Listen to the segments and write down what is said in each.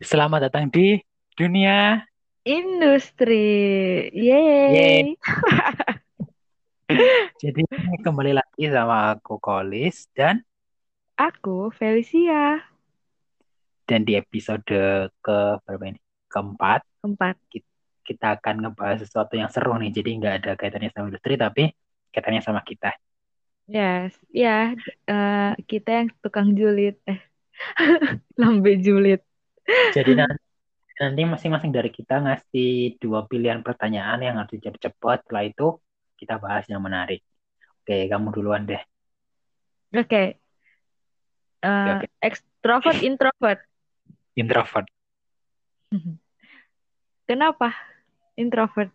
Selamat datang di dunia. Industri. Yeay. Yeay. Jadi kembali lagi sama aku Kolis dan Aku Felicia. dan di episode ke berapa ini? Keempat Empat. kita akan ngebahas sesuatu yang seru nih. Jadi nggak ada kaitannya sama industri tapi kaitannya sama kita. Yes. Ya, eh, kita yang tukang julid. Eh, lambe julid. Jadi nanti, nanti masing-masing dari kita ngasih dua pilihan pertanyaan yang harus dijawab cepat. Setelah itu kita bahas yang menarik. Oke, kamu duluan deh. Oke. Eh, Oke. Extrovert, introvert. Introvert. Kenapa introvert?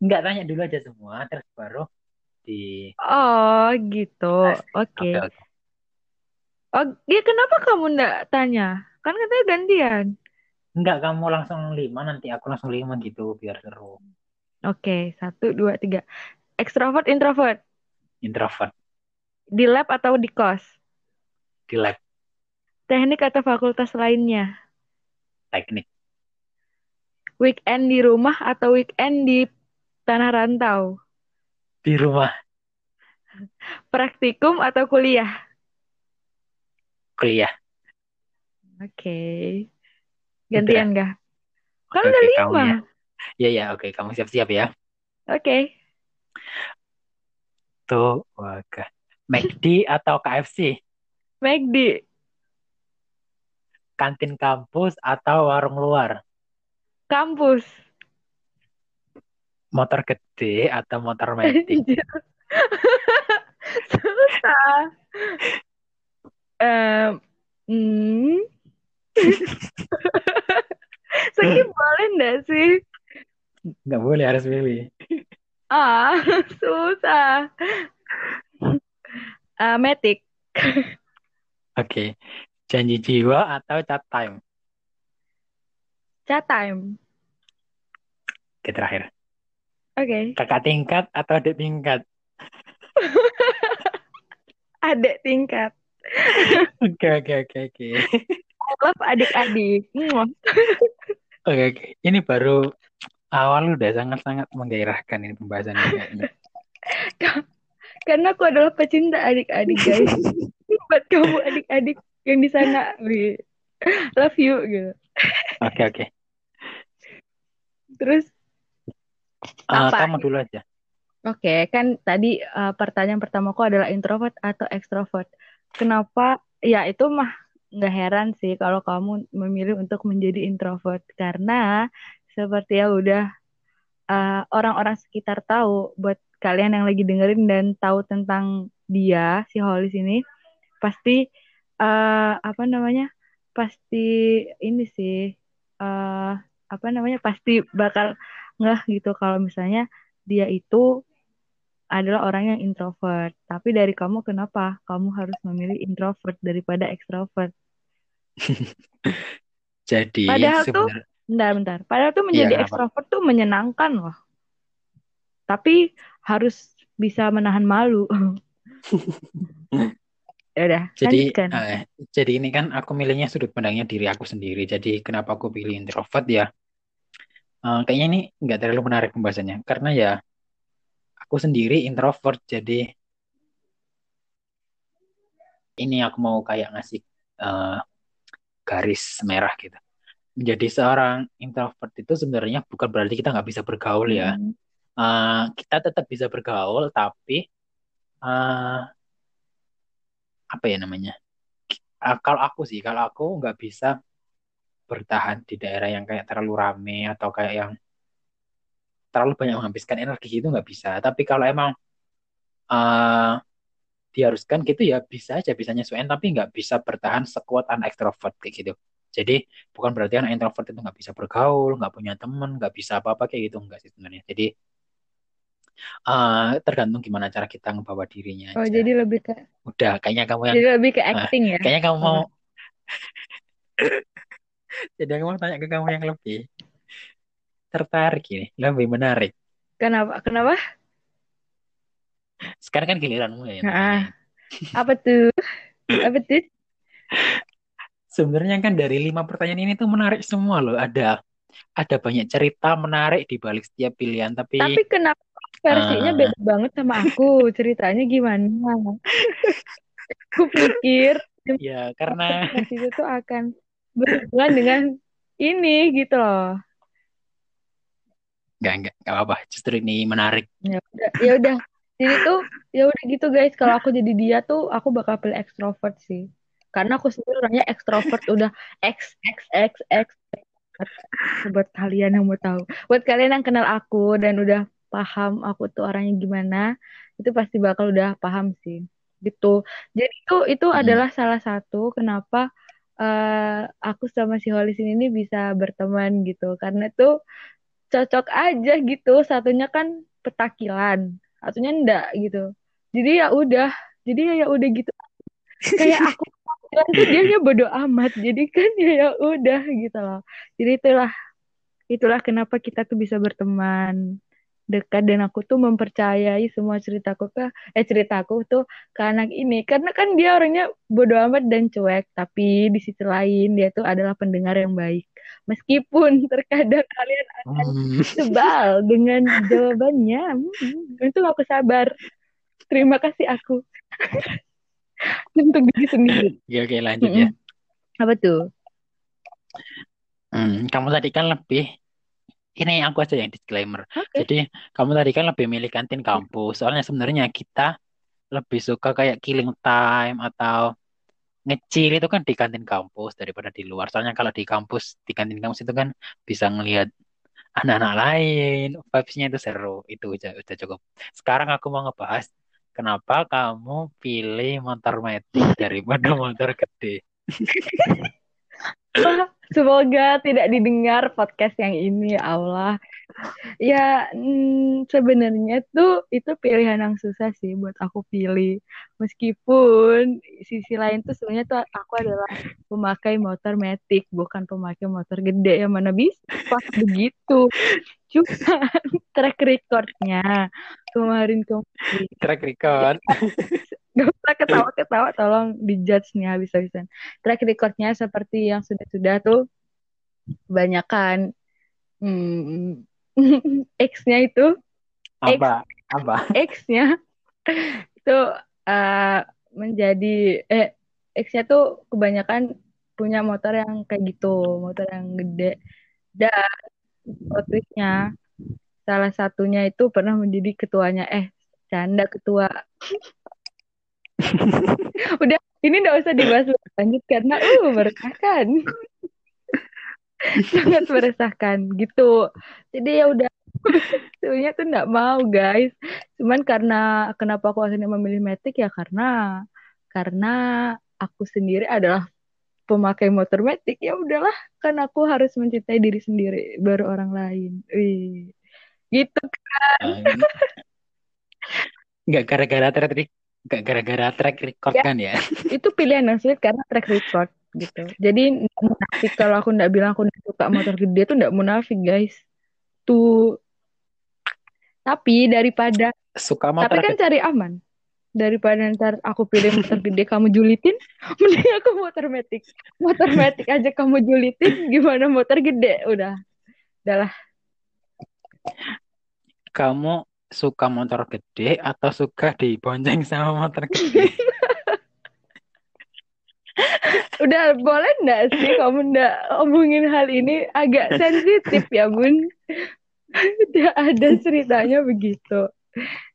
Nggak tanya dulu aja semua, terus baru di Oh, gitu. Oke, Oke. oke. Oh, ya kenapa kamu nggak tanya? Kan katanya gantian. Enggak, kamu langsung lima, nanti aku langsung lima gitu, biar seru. Oke, satu, dua, tiga. Extrovert, introvert. Introvert, Di lab atau di kos? di lab, Teknik atau fakultas lainnya? teknik, Weekend di rumah atau weekend di tanah rantau? di rumah, Praktikum atau kuliah? kuliah. Oke. Gantian gak? Kan Oke, udah lima. ya. Ya, ya, oke, kamu siap-siap ya. Oke. Tuh, waga. McD atau KFC? McD. Kantin kampus atau warung luar? Kampus. Motor gede atau motor metik? Susah. Em, hmm. Skip boleh nggak sih? Nggak boleh, harus pilih. Ah, susah. Ah, Matic. Oke, janji jiwa atau chat time? Chat time. Oke, terakhir. Oke. Kakak tingkat atau adik tingkat? Adik tingkat. Oke, oke, oke, oke. I love adik-adik. Oke, oke. Ini baru awal udah sangat-sangat menggairahkan ini pembahasannya kayaknya. Karena aku adalah pecinta adik-adik, guys. Buat kamu adik-adik yang di sana, love you gitu. Oke, oke. Terus, Eh, Apa? kamu dulu aja. oke, kan tadi eh, pertanyaan pertamaku adalah introvert atau extrovert. Kenapa? Ya itu mah nggak heran sih kalau kamu memilih untuk menjadi introvert. Karena seperti ya udah eh, orang-orang sekitar tahu buat kalian yang lagi dengerin dan tahu tentang dia si Hollis ini pasti eh, apa namanya pasti ini sih eh, apa namanya pasti bakal ngeh gitu kalau misalnya dia itu adalah orang yang introvert. Tapi dari kamu kenapa kamu harus memilih introvert daripada extrovert Jadi Padahal tuh- sebenarnya bentar bentar padahal tuh menjadi kenapa? extrovert tuh menyenangkan loh tapi harus bisa menahan malu ya udah jadi lanjutkan eh, jadi ini kan aku milihnya sudut pandangnya diri aku sendiri. Jadi kenapa aku pilih introvert ya? Eh, kayaknya ini nggak terlalu menarik pembahasannya karena ya aku sendiri introvert. Jadi ini aku mau kayak ngasih eh, garis merah gitu. Menjadi seorang introvert itu sebenarnya bukan berarti kita nggak bisa bergaul ya. Hmm. Eh, kita tetap bisa bergaul, tapi eh, apa ya namanya? Eh, kalau aku sih, kalau aku nggak bisa bertahan di daerah yang kayak terlalu rame atau kayak yang terlalu banyak menghabiskan energi itu nggak bisa. Tapi kalau emang eh, diharuskan gitu ya bisa aja bisa nyesuaiin, tapi nggak bisa bertahan sekuat anak ekstrovert kayak gitu. Jadi bukan berarti anak introvert itu nggak bisa bergaul, nggak punya teman, nggak bisa apa-apa kayak gitu enggak sih sebenarnya. Jadi eh, tergantung gimana cara kita ngebawa dirinya oh aja. jadi lebih ke Udah, kayaknya kamu yang jadi lebih ke acting ya kayaknya kamu mau Oh. jadi aku mau tanya ke kamu yang lebih tertarik ini, lebih menarik. kenapa kenapa Sekarang kan giliranmu ya Nah, apa tuh apa tuh sebenarnya kan dari lima pertanyaan ini tuh menarik semua loh. Ada ada banyak cerita menarik di balik setiap pilihan, tapi Tapi kenapa versinya eh, beda banget sama aku? Ceritanya gimana? Aku pikir ya karena itu tuh akan berhubungan dengan ini gitu loh. nggak nggak nggak apa-apa. Justru ini menarik. Ya udah, ya udah. Jadi tuh ya udah gitu guys. Kalau aku jadi dia tuh aku bakal pilih ekstrovert sih. Karena aku sendiri orangnya ekstrovert udah x x x x buat kalian yang mau tahu. Buat kalian yang kenal aku dan udah paham aku tuh orangnya gimana, itu pasti bakal udah paham sih. Gitu. Jadi itu itu Mm. adalah salah satu kenapa eh, aku sama si Holis ini bisa berteman gitu. Karena tuh cocok aja gitu. Satunya kan petakilan, satunya enggak gitu. Jadi ya udah, jadi ya udah gitu. Kayak aku tuh dia bodo amat. Jadi kan ya ya udah gitu loh. Jadi itulah itulah kenapa kita tuh bisa berteman dekat dan aku tuh mempercayai semua ceritaku ke eh ceritaku tuh ke anak ini. Karena kan dia orangnya bodo amat dan cuek tapi di sisi lain dia tuh adalah pendengar yang baik. Meskipun terkadang kalian akan Hmm. sebal dengan jawabannya hmm, itu aku sabar terima kasih aku. Untuk diri sendiri. Oke, oke lanjut ya. Apa tuh? Hmm, kamu tadi kan lebih ini aku aja yang disclaimer. oke Jadi kamu tadi kan lebih milih kantin kampus. Soalnya sebenarnya kita lebih suka kayak killing time atau ngecil itu kan di kantin kampus daripada di luar. Soalnya kalau di kampus, di kantin kampus itu kan bisa ngelihat anak-anak lain, vibes-nya itu seru. Itu udah, udah cukup. Sekarang aku mau ngebahas kenapa kamu pilih motor metik daripada motor gede. Semoga tidak didengar podcast yang ini ya Allah Ya, mm, sebenarnya tuh itu pilihan yang susah sih buat aku pilih. Meskipun sisi lain tuh sebenarnya tuh aku adalah pemakai motor metik, bukan pemakai motor gede yang mana bisa pas begitu. Cuma track recordnya kemarin kemarin Track record. Gak usah ketawa-ketawa tolong dijudge nih habis-habisan. Track recordnya seperti yang sudah-sudah tuh kebanyakan hmm, X-nya itu X Apa? Apa? X-nya itu eh, menjadi eh X-nya tuh kebanyakan punya motor yang kayak gitu, motor yang gede. Dan plot twist-nya salah satunya itu pernah menjadi ketuanya eh canda ketua. Udah ini nggak usah dibahas lebih lanjut karena uh meresahkan. Sangat meresahkan gitu. Jadi ya udah sebenarnya tuh nggak mau guys. Cuman karena kenapa aku akhirnya memilih Matic ya karena karena aku sendiri adalah pemakai motor Matic ya udahlah kan aku harus mencintai diri sendiri baru orang lain. Wih. Gitu kan. Eh, Nggak gara-gara track nggak gara-gara track record Ya, kan ya? itu pilihan yang sulit karena track record gitu. Jadi munafik kalau aku nggak bilang aku suka motor gede tuh nggak munafik guys. Tuh tapi daripada Suka tapi motor kan gede. cari aman. Daripada ntar aku pilih motor gede kamu julitin, mending aku motor metik. Motor metik aja kamu julitin, gimana motor gede? Udah, udahlah. Kamu suka motor gede atau suka dibonceng sama motor gede? Udah boleh nggak sih kamu nggak ngomongin hal ini agak sensitif ya bun? Udah ada ceritanya begitu.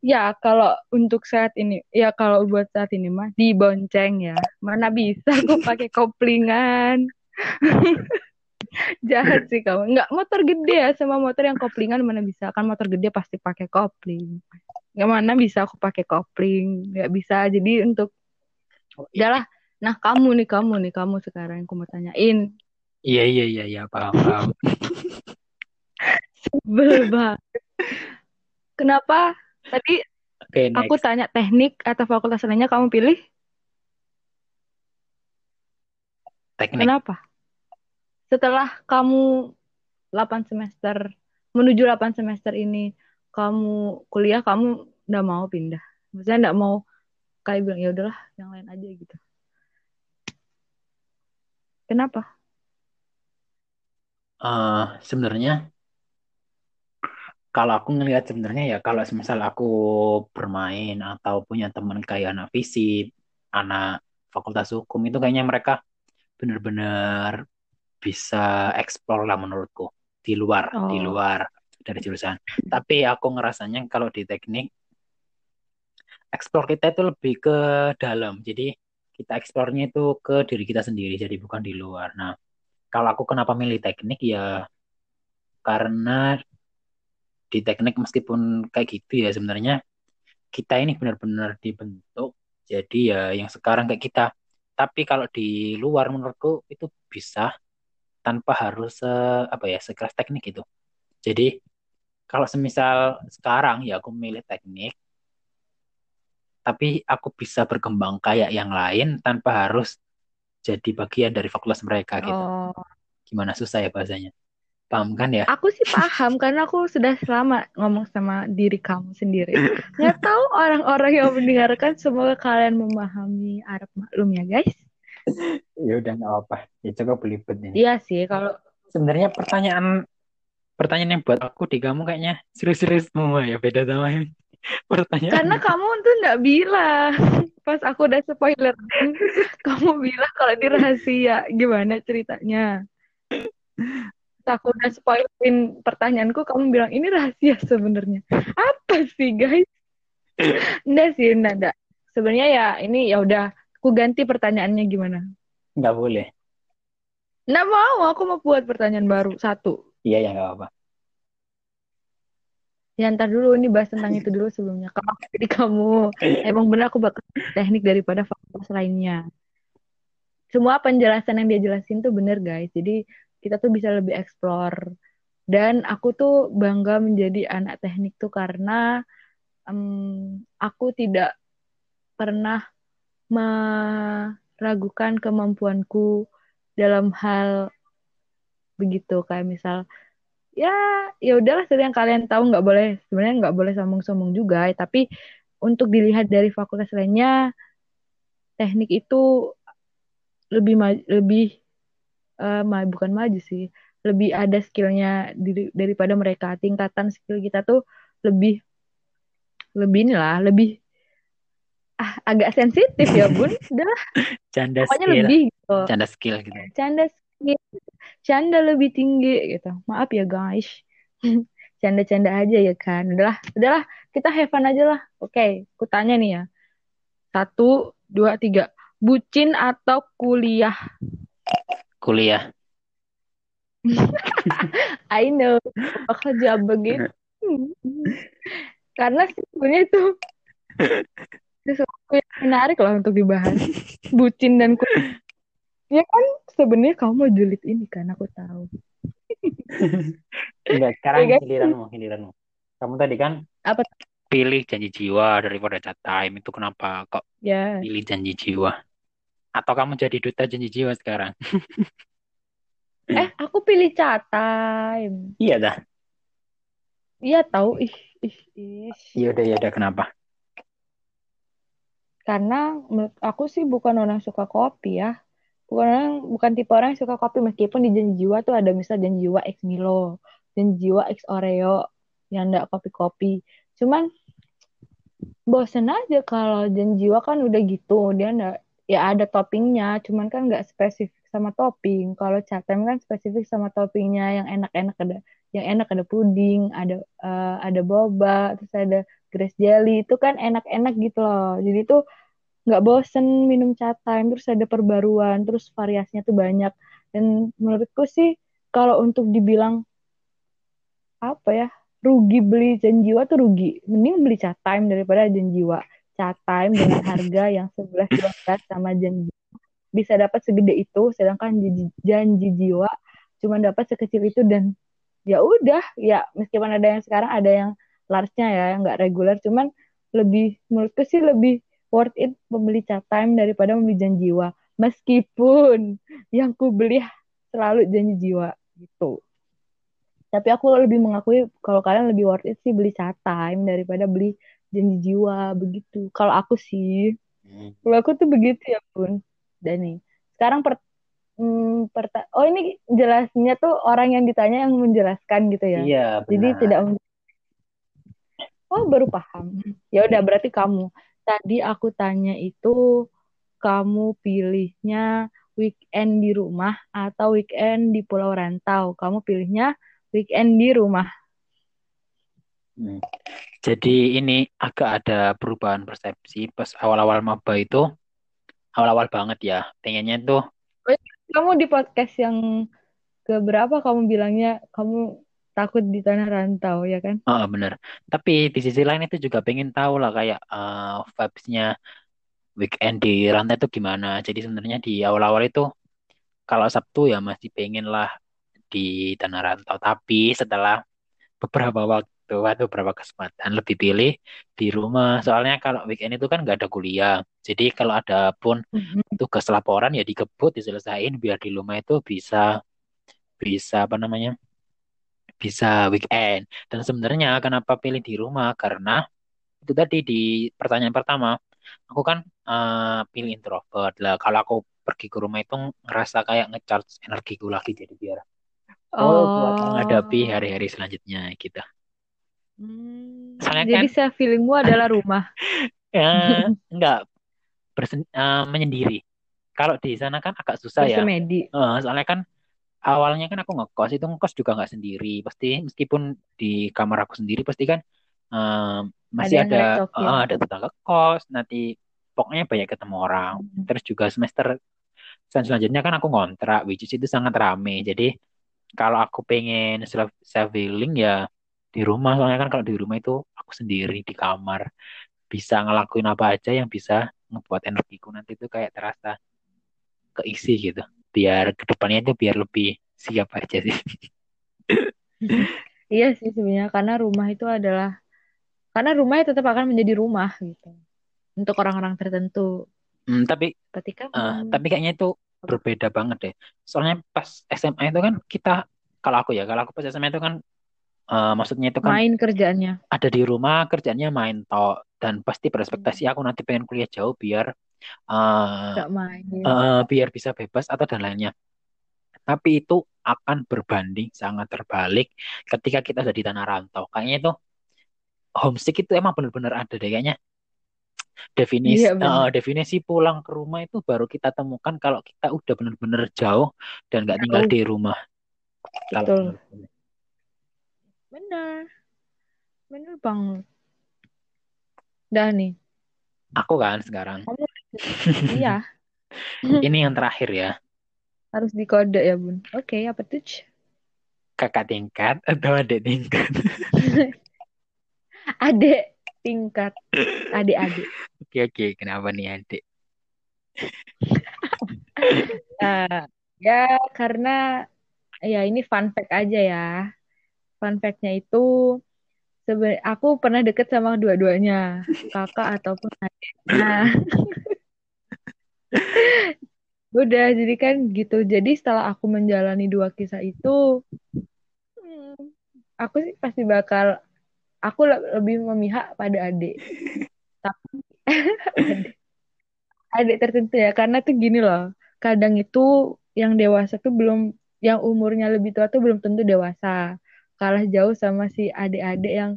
Ya kalau untuk saat ini, ya kalau buat saat ini mah dibonceng ya. Mana bisa aku pakai koplingan. Jahat sih kamu. Nggak motor gede ya sama motor yang koplingan mana bisa kan motor gede pasti pakai kopling. Nggak mana bisa aku pakai kopling. Nggak bisa. Jadi untuk Oh, iya. udahlah. Nah kamu nih kamu nih kamu sekarang yang aku mau tanyain. Iya iya iya iya paham paham. Sebel banget. Kenapa tadi Oke aku tanya teknik atau fakultas lainnya kamu pilih? Teknik. Kenapa? Setelah kamu 8 semester menuju 8 semester ini kamu kuliah kamu nggak mau pindah. Maksudnya nggak mau kayak bilang ya udahlah yang lain aja gitu. Kenapa? Eh, sebenarnya kalau aku ngelihat sebenarnya ya kalau misal aku bermain atau punya teman kayak anak fisik, anak fakultas hukum itu kayaknya mereka benar-benar bisa explore lah menurutku di luar di Oh, luar dari jurusan. Tapi aku ngerasanya kalau di teknik explore kita itu lebih ke dalam. Jadi kita eksplornya itu ke diri kita sendiri, jadi bukan di luar. Nah, kalau aku kenapa milih teknik ya karena di teknik meskipun kayak gitu ya sebenarnya kita ini benar-benar dibentuk jadi ya yang sekarang kayak kita. Tapi kalau di luar menurutku itu bisa tanpa harus eh, apa ya sekeras teknik itu. Jadi kalau semisal sekarang ya aku milih teknik, tapi aku bisa berkembang kayak yang lain tanpa harus jadi bagian dari fakultas mereka gitu. oh. Gimana susah ya bahasanya? Paham kan ya? Aku sih paham karena aku sudah selama ngomong sama diri kamu sendiri. Nggak tahu orang-orang yang mendengarkan semoga kalian memahami Arab maklum ya guys. Ya udah nggak apa. Ya coba belibet ini. Iya sih kalau Sebenarnya pertanyaan pertanyaan yang buat aku di kamu kayaknya serius-serius semua ya beda sama yang pertanyaan. karena kamu tuh nggak bilang pas aku udah spoiler kamu bilang kalau ini rahasia gimana ceritanya. Pas aku udah spoilerin pertanyaanku kamu bilang ini rahasia sebenarnya. Apa sih guys? Enggak sih, enggak, enggak. Sebenarnya ya ini ya udah aku ganti pertanyaannya gimana? Nggak boleh. Nggak mau, aku mau buat pertanyaan baru satu. Iya ya nggak apa. Ya ntar dulu ini bahas tentang itu dulu sebelumnya. Kalau jadi kamu emang benar aku bakal teknik daripada fakultas lainnya. Semua penjelasan yang dia jelasin tuh bener guys. Jadi kita tuh bisa lebih explore. Dan aku tuh bangga menjadi anak teknik tuh karena em, aku tidak pernah meragukan kemampuanku dalam hal begitu. Kayak misal ya ya udahlah yang kalian tahu nggak boleh sebenarnya nggak boleh sombong-sombong juga. Tapi untuk dilihat dari fakultas lainnya teknik itu lebih ma- lebih eh, ma- bukan maju sih. Lebih ada skillnya daripada mereka. Tingkatan skill kita tuh lebih lebih inilah lebih ah, agak sensitif ya bun. Udah Canda pokoknya skill, lebih gitu. Canda skill gitu. canda skill. Canda lebih tinggi gitu. Maaf ya guys. Canda-canda aja ya kan. Udahlah udahlah kita have fun aja lah. Oke aku tanya nih ya. Satu dua tiga. Bucin atau kuliah? Kuliah. I know. Bakal jawab begitu karena sebenarnya itu sesuatu yang menarik lah untuk dibahas bucin dan kuliah ya kan sebenarnya kamu mau julid ini kan aku tahu Enggak, sekarang Ya, guys. giliranmu, giliranmu. Kamu tadi kan apa pilih janji jiwa daripada chat time. Itu kenapa kok ya pilih janji jiwa? Atau kamu jadi duta janji jiwa sekarang? eh aku pilih chat time Iya dah. iya tahu ih ih ih Iya udah, ya udah. Kenapa? Karena menurut aku sih bukan orang suka kopi ya. Bukan orang, bukan tipe orang yang suka kopi meskipun di janji jiwa tuh ada misal janji jiwa X Milo, janji jiwa X Oreo yang enggak kopi-kopi. Cuman bosen aja kalau janji jiwa kan udah gitu, dia enggak ya ada toppingnya, cuman kan nggak spesifik sama topping. Kalau catem kan spesifik sama toppingnya yang enak-enak ada, yang enak ada puding, ada eh, ada boba, terus ada grass jelly itu kan enak-enak gitu loh. Jadi tuh nggak bosen minum chat time terus ada perbaruan terus variasinya tuh banyak. Dan menurutku sih kalau untuk dibilang apa ya rugi beli janji jiwa tuh rugi. Mending beli chat time daripada janji jiwa chat time dengan harga yang 11 12 sama janji bisa dapat segede itu sedangkan janji, janji jiwa cuma dapat sekecil itu dan ya udah ya meskipun ada yang sekarang ada yang large-nya ya yang nggak reguler cuman lebih menurutku sih lebih worth it membeli chat time daripada membeli janji jiwa. Meskipun yang ku beli selalu janji jiwa gitu. Tapi aku lebih mengakui kalau kalian lebih worth it sih beli chat time daripada beli janji jiwa begitu. Kalau aku sih Hmm. kalau aku tuh begitu ya pun dan nih sekarang per- hmm, perta- oh ini jelasnya tuh orang yang ditanya yang menjelaskan gitu ya. Iya, Jadi benar. tidak Oh, baru paham. Ya udah berarti kamu. Tadi aku tanya itu kamu pilihnya weekend di rumah atau weekend di pulau rantau. Kamu pilihnya weekend di rumah. Hmm. Jadi ini agak ada perubahan persepsi pas awal-awal maba itu awal-awal banget ya. Pengennya tuh Kamu di podcast yang keberapa kamu bilangnya kamu takut di tanah rantau ya kan? oh, bener. Tapi di sisi lain itu juga pengen tahu lah kayak uh, vibes-nya weekend di rantai itu gimana. Jadi sebenarnya di awal-awal itu kalau Sabtu ya masih pengen lah di tanah rantau. Tapi setelah beberapa waktu atau beberapa kesempatan lebih pilih di rumah. Soalnya kalau weekend itu kan nggak ada kuliah. Jadi kalau ada pun Mhm. tugas laporan ya dikebut diselesain biar di rumah itu bisa bisa apa namanya bisa weekend. Dan sebenarnya kenapa pilih di rumah? Karena itu tadi di pertanyaan pertama, aku kan eh, pilih introvert lah. Kalau aku pergi ke rumah itu ngerasa kayak ngecharge energiku lagi jadi biar oh buat menghadapi Oh. hari-hari selanjutnya gitu. Hmm, Soalnya kan jadi self feelingmu adalah rumah. ya enggak bersen, eh, menyendiri. Kalau di sana kan agak susah ya. Bersemedi. Eh, soalnya kan awalnya kan aku ngekos itu ngekos juga nggak sendiri. Pasti meskipun di kamar aku sendiri pasti kan eh, masih ada ngerecokin. eh, ada tetangga kos. Nanti pokoknya banyak ketemu orang. Hmm. Terus juga semester sel- selanjutnya kan aku ngontrak, which is itu sangat rame. Jadi kalau aku pengen self self healing ya di rumah. Soalnya kan kalau di rumah itu aku sendiri di kamar bisa ngelakuin apa aja yang bisa ngebuat energiku nanti itu kayak terasa keisi gitu. Biar ke depannya itu biar lebih siap aja sih. Iya sih sebenarnya karena rumah itu adalah karena rumah itu tetap akan menjadi rumah gitu untuk orang-orang tertentu. Hmm, tapi Berarti kan eh, tapi kayaknya itu berbeda banget deh. Soalnya pas SMA itu kan kita kalau aku ya, kalau aku pas SMA itu kan eh, maksudnya itu kan main kerjaannya ada di rumah kerjanya main tok dan pasti Hmm. berespektasi aku nanti pengen kuliah jauh biar nggak main. eh, biar bisa bebas atau dan lainnya. Tapi itu akan berbanding sangat terbalik ketika kita ada di tanah rantau. Kayaknya itu homesick itu emang benar-benar ada deh kayaknya. Definisi Iya benar. definisi pulang ke rumah itu baru kita temukan kalau kita udah benar-benar jauh dan nggak tinggal di rumah. Kalau Betul. menurut gue. Benar. Benar banget. Dah nih. aku kan sekarang Kamu iya ini yang terakhir ya harus dikode ya bun. Oke apa tuh? Kakak tingkat atau adik tingkat. Adek tingkat. Adik-adik. Oke oke kenapa nih adik? Eh, ya karena ya ini fun fact aja ya. Fun fact-nya itu sebenarnya aku pernah deket sama dua-duanya, kakak ataupun adik. Nah, udah jadi kan gitu. Jadi setelah aku menjalani dua kisah itu, hmm, aku sih pasti bakal aku le- lebih memihak pada adik. Tapi adik, adik tertentu ya karena tuh gini loh. Kadang itu yang dewasa tuh belum yang umurnya lebih tua tuh belum tentu dewasa. Kalah jauh sama si adik-adik yang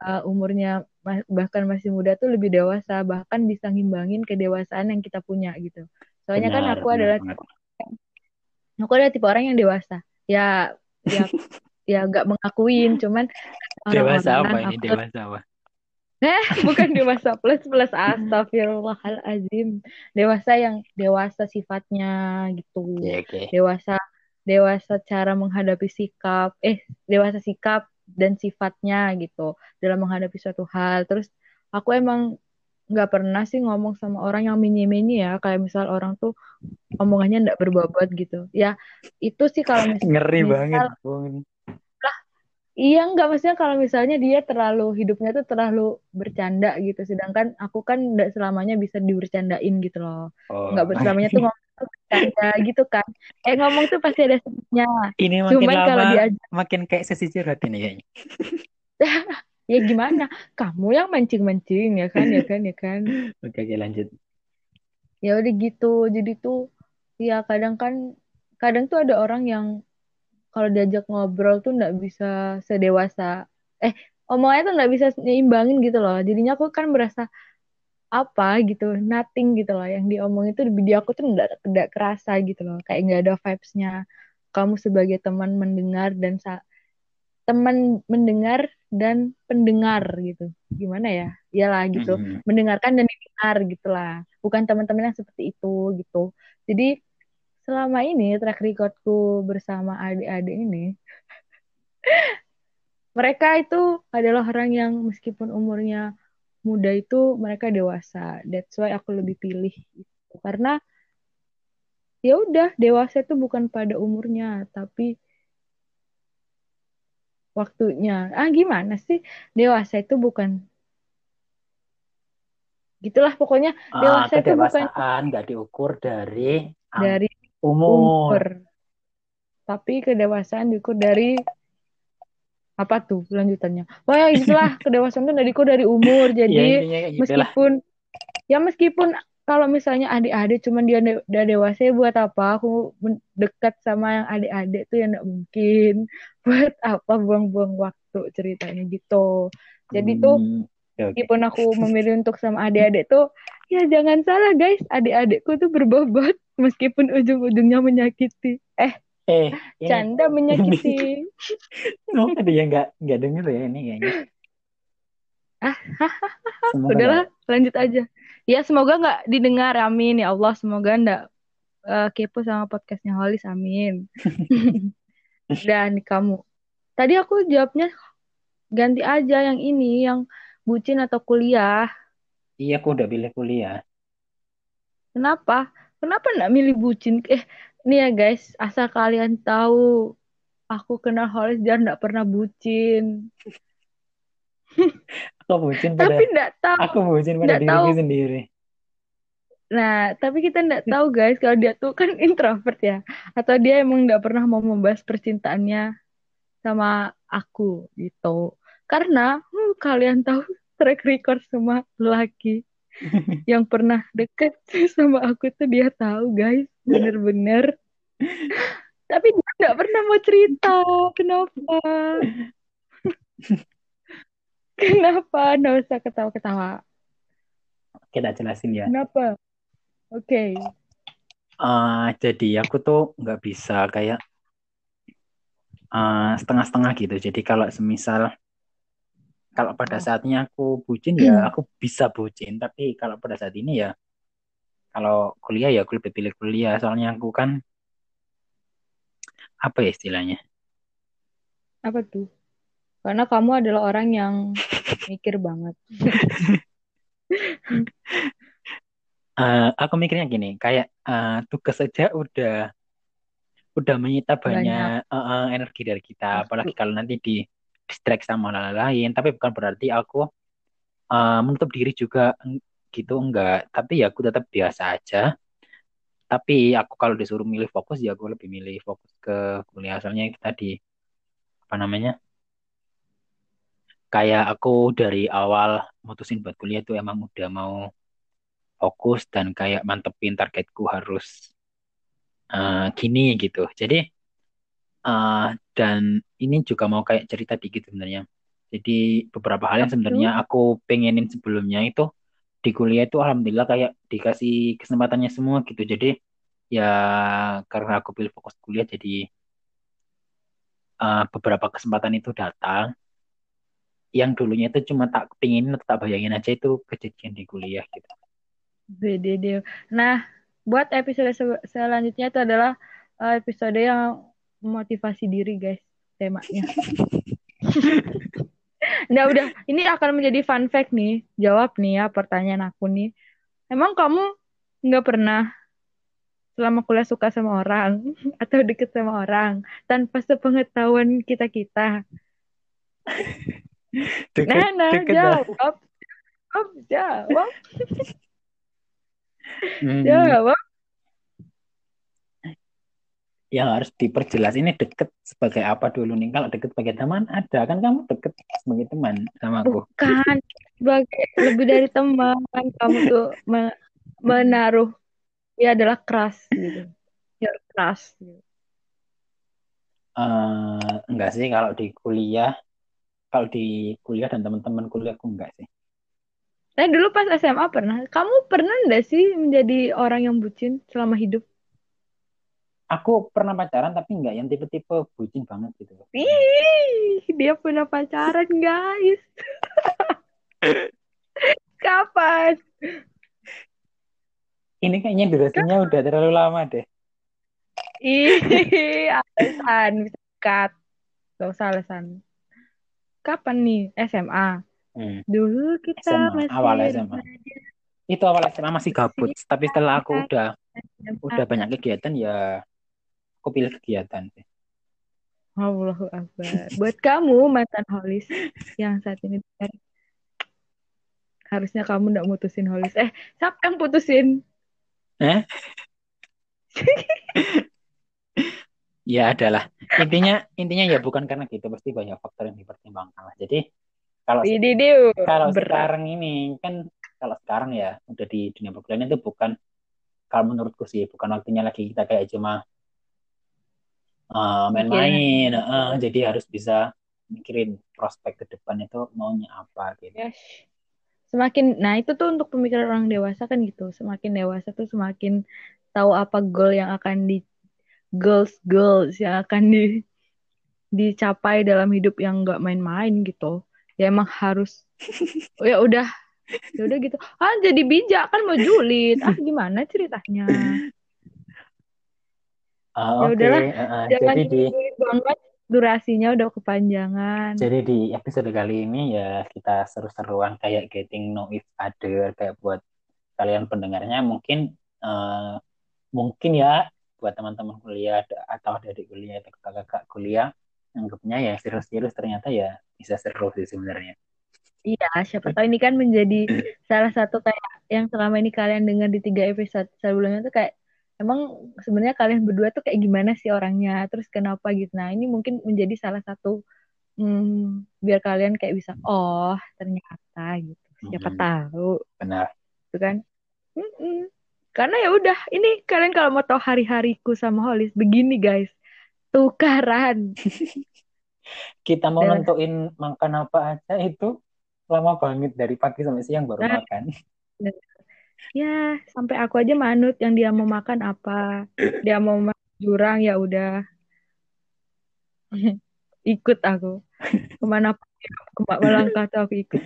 uh, umurnya bahkan masih muda tuh lebih dewasa, bahkan bisa ngimbangin kedewasaan yang kita punya gitu. Soalnya kan Benar aku benar adalah tipe aku adalah tipe orang yang dewasa. Ya ya ya nggak mengakuin, cuman Dewasa apa ini aku dewasa apa? bukan dewasa plus plus astagfirullahalazim. Dewasa yang dewasa sifatnya gitu. Ya oke. Dewasa dewasa cara menghadapi sikap, eh dewasa sikap dan sifatnya gitu dalam menghadapi suatu hal. Terus aku emang nggak pernah sih ngomong sama orang yang mini-mini ya, kayak misal orang tuh omongannya nggak berbobot gitu. Ya itu sih kalau mis- Ngeri misal banget. Bung. Iya enggak maksudnya kalau misalnya dia terlalu hidupnya tuh terlalu bercanda gitu sedangkan aku kan enggak selamanya bisa dibercandain gitu loh Oh. enggak berselamanya tuh ngomong tuh bercanda gitu kan. Eh ngomong tuh pasti ada sebabnya Ini makin cuman kalau lama diajak makin kayak sesi curhat ini kayaknya. ya gimana? Kamu yang mancing-mancing ya kan ya kan ya kan. Oke oke lanjut. ya udah gitu. Jadi tuh ya kadang kan kadang tuh ada orang yang kalau diajak ngobrol tuh nggak bisa sedewasa. Eh omongannya tuh nggak bisa nyimbangin gitu loh. Jadinya aku kan berasa apa gitu nothing gitu loh. Yang diomongin itu di aku tuh nggak nggak kerasa gitu loh. Kayak nggak ada vibesnya. Kamu sebagai teman mendengar dan sa teman mendengar dan pendengar gitu. Gimana ya? Iyalah gitu. Mhm. mendengarkan dan didengar gitulah bukan teman-teman yang seperti itu gitu. Jadi selama ini track recordku bersama adik-adik ini mereka itu adalah orang yang meskipun umurnya muda itu mereka dewasa. That's why aku lebih pilih itu. Karena ya udah dewasa itu bukan pada umurnya tapi waktunya. Ah gimana sih? Dewasa itu bukan gitulah pokoknya. Ah, dewasa itu bukan kedewasaan nggak diukur dari dari umur. umur. Tapi kedewasaan diukur dari apa tuh lanjutannya wah ya itulah kedewasaan itu nggak diukur dari umur Ya jadi kayak gitu lah. meskipun ya meskipun kalau misalnya adik-adik cuman dia udah dewasa ya buat apa aku dekat sama yang adik-adik tuh ya nggak mungkin buat apa buang-buang waktu ceritanya gitu jadi tuh Hmm, oke, oke. meskipun aku memilih untuk sama adik-adik tuh ya jangan salah guys adik-adikku tuh berbobot meskipun ujung-ujungnya menyakiti eh Eh, ini canda menyakiti. Oh, ada yang nggak nggak denger ya ini kayaknya. ah udahlah lanjut aja. Ya semoga nggak didengar amin. Ya Allah semoga nggak eh, kepo sama podcastnya Holis amin. Dan kamu. Tadi aku jawabnya ganti aja yang ini yang bucin atau kuliah. Iya, aku udah pilih kuliah. kenapa? Kenapa nggak milih bucin? Eh nih ya guys asal kalian tahu aku kenal Holis dia nggak pernah bucin. Aku bucin pada tapi nggak tahu. Aku bucin pada nggak tahu. sendiri. Nah, tapi kita nggak tahu guys kalau dia tuh kan introvert ya, atau dia emang nggak pernah mau membahas percintaannya sama aku gitu. Karena hmm, kalian tahu track record sama lelaki yang pernah deket sama aku tuh dia tahu guys, bener-bener. Tapi dia nggak pernah mau cerita. Kenapa? Kenapa? Nggak usah ketawa-ketawa. Kita jelasin ya. Kenapa? Oke. Eh, jadi aku tuh nggak bisa kayak eh, setengah-setengah gitu. Jadi kalau semisal kalau pada Oh. saatnya aku bucin ya aku bisa bucin. Tapi kalau pada saat ini ya kalau kuliah ya aku lebih pilih kuliah. Soalnya aku kan apa ya istilahnya? Apa tuh? Karena kamu adalah orang yang mikir banget. Eh, aku mikirnya gini, kayak eh, tugas saja udah udah menyita banyak eh, eh, energi dari kita. Apalagi kalau nanti di distract sama hal lain. Tapi bukan berarti aku eh, menutup diri juga gitu enggak. Tapi ya aku tetap biasa aja. Tapi aku kalau disuruh milih fokus ya aku lebih milih fokus ke kuliah. Soalnya itu tadi apa namanya? Kayak aku dari awal mutusin buat kuliah itu emang udah mau fokus dan kayak mantepin targetku harus eh, gini gitu. Jadi eh, dan ini juga mau kayak cerita dikit sebenarnya. Jadi beberapa hal yang tuh? sebenarnya aku pengenin sebelumnya itu di kuliah itu alhamdulillah kayak dikasih kesempatannya semua gitu. Jadi ya karena aku pilih fokus kuliah jadi eh, beberapa kesempatan itu datang. Yang dulunya itu cuma tak pengenin atau tak bayangin aja itu kejadian di kuliah gitu. Beda deh. Nah, buat episode se- selanjutnya itu adalah eh, episode yang motivasi diri, guys, temanya. Nah, udah. Ini akan menjadi fun fact nih. Jawab nih ya pertanyaan aku nih. Emang kamu nggak pernah selama kuliah suka sama orang atau deket sama orang tanpa sepengetahuan kita-kita? Deket, Nah, nah, deket dah. jawab. Jawab, jawab, Hmm. jawab. Yang harus diperjelas ini deket sebagai apa dulu nih kalau deket sebagai teman ada kan kamu deket sebagai teman sama aku Bukan sebagai lebih dari teman kamu tuh me- menaruh ya adalah keras gitu. Ya keras. gitu. Eh, enggak sih kalau di kuliah, kalau di kuliah dan teman-teman kuliahku enggak sih. Eh dulu pas SMA pernah. Kamu pernah nggak sih menjadi orang yang bucin selama hidup? Aku pernah pacaran tapi enggak yang tipe-tipe bucin banget gitu. Ih, dia punya pacaran guys. Kapan? Ini kayaknya durasinya udah terlalu lama deh. Ih, alasan bisa cut. Gak usah alasan. Kapan nih? SMA. Hmm. Dulu kita SMA, masih awal SMA. Itu awal SMA masih gabut, tapi setelah aku udah SMA. udah banyak kegiatan ya aku pilih kegiatan sih. Allahu Akbar. Buat kamu mantan holis yang saat ini harusnya kamu nggak mutusin holis. Eh, siapa yang putusin? Eh? Ya adalah. Intinya intinya ya bukan karena gitu, pasti banyak faktor yang dipertimbangkan lah. Jadi kalau Ini dia kalau berat. sekarang ini kan kalau sekarang ya udah di dunia perkuliahan itu bukan kalau menurutku sih bukan waktunya lagi kita kayak cuma main-main uh, jadi harus bisa mikirin prospek ke depan itu maunya apa gitu Yes. Semakin, nah itu tuh untuk pemikiran orang dewasa kan gitu. Semakin dewasa tuh semakin tahu apa goal yang akan di goals goals yang akan di dicapai dalam hidup yang nggak main-main gitu. Ya emang harus. Oh, ya udah, ya udah gitu. Ah jadi bijak kan mau julid. Ah gimana ceritanya? Uh, Ya udahlah, uh, uh, Jangan jadi di banget. Durasinya udah kepanjangan. jadi di episode kali ini ya kita seru-seruan kayak getting know each other kayak buat kalian pendengarnya mungkin uh, mungkin ya buat teman-teman kuliah atau adik kuliah atau kakak-kakak kuliah anggapnya ya serius-serius ternyata ya bisa seru sih sebenarnya. Iya, siapa tahu ini kan menjadi salah satu kayak yang selama ini kalian dengar di tiga episode sebelumnya tuh kayak emang sebenarnya kalian berdua tuh kayak gimana sih orangnya, terus kenapa gitu. Nah, ini mungkin menjadi salah satu hmm, biar kalian kayak bisa oh ternyata gitu. Siapa Hmm, tahu, benar. gitu kan? Mm-mm. Karena ya udah, ini kalian kalau mau tahu hari-hariku sama Holis begini guys, tukaran. Kita mau Dan- nentuin makan apa aja itu lama banget dari pagi sampai siang baru Nah. makan. Ya, sampai aku aja manut yang dia mau makan apa. Dia mau makan jurang ya udah ikut aku. Ke mana pun dia kema- melangkah tuh aku ikut.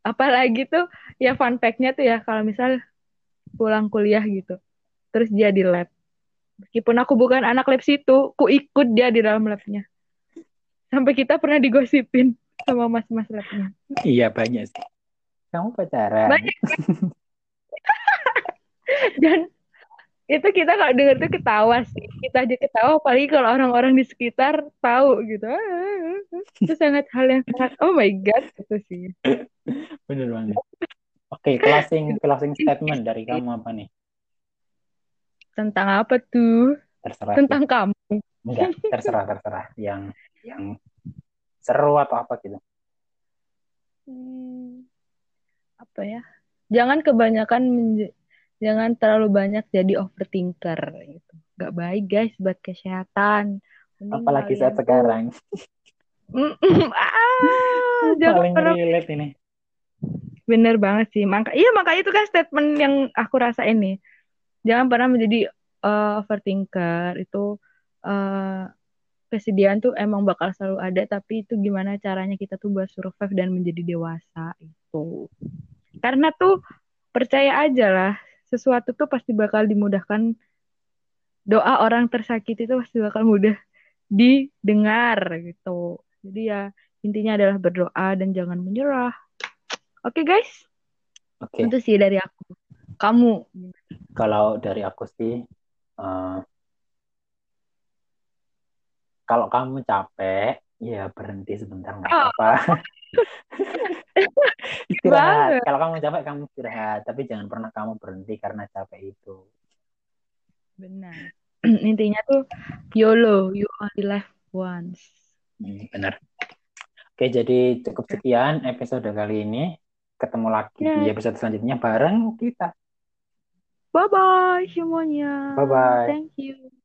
Apalagi tuh ya fun fact-nya tuh ya kalau misal pulang kuliah gitu. Terus dia di lab. Meskipun aku bukan anak lab situ, ku ikut dia di dalam labnya. Sampai kita pernah digosipin sama mas-mas labnya. Iya banyak sih. Kamu pacaran? Banyak. Dan itu kita kalau denger tuh ketawa sih. Kita aja ketawa, apalagi kalau orang-orang di sekitar tahu gitu. Itu sangat hal yang sangat, oh my God, itu sih. Bener banget. Oke, closing closing statement dari kamu apa nih? Tentang apa tuh? Terserah. Tentang kamu. Enggak, terserah terserah. Yang yang seru atau apa gitu. Hmm, apa ya? Jangan kebanyakan, menj- jangan terlalu banyak jadi overthinker gitu. Gak baik guys buat kesehatan. Mending Apalagi saat tuh- sekarang. Ah, jangan Paling pernah relate ini. Bener banget sih. Maka, iya makanya itu kan statement yang aku rasain nih. Jangan pernah menjadi eh, overthinker. Itu eh, kesedihan tuh emang bakal selalu ada, tapi itu gimana caranya kita tuh buat survive dan menjadi dewasa itu. Karena tuh percaya aja lah, sesuatu tuh pasti bakal dimudahkan. Doa orang tersakiti itu pasti bakal mudah didengar gitu. Jadi ya intinya adalah berdoa dan jangan menyerah. Oke guys. Oke, Itu sih dari aku. Kamu. kalau dari aku sih, eh, kalau kamu capek, ya berhenti sebentar nggak Oh. istirahat. Kalau kamu capek, kamu istirahat. Tapi jangan pernah kamu berhenti karena capek itu. Benar. Intinya tuh YOLO, you only live once. Hmm, benar. Oke, jadi cukup sekian episode kali ini. Ketemu lagi di Ya. episode selanjutnya bareng kita. Bye bye semuanya. Bye-bye. Thank you.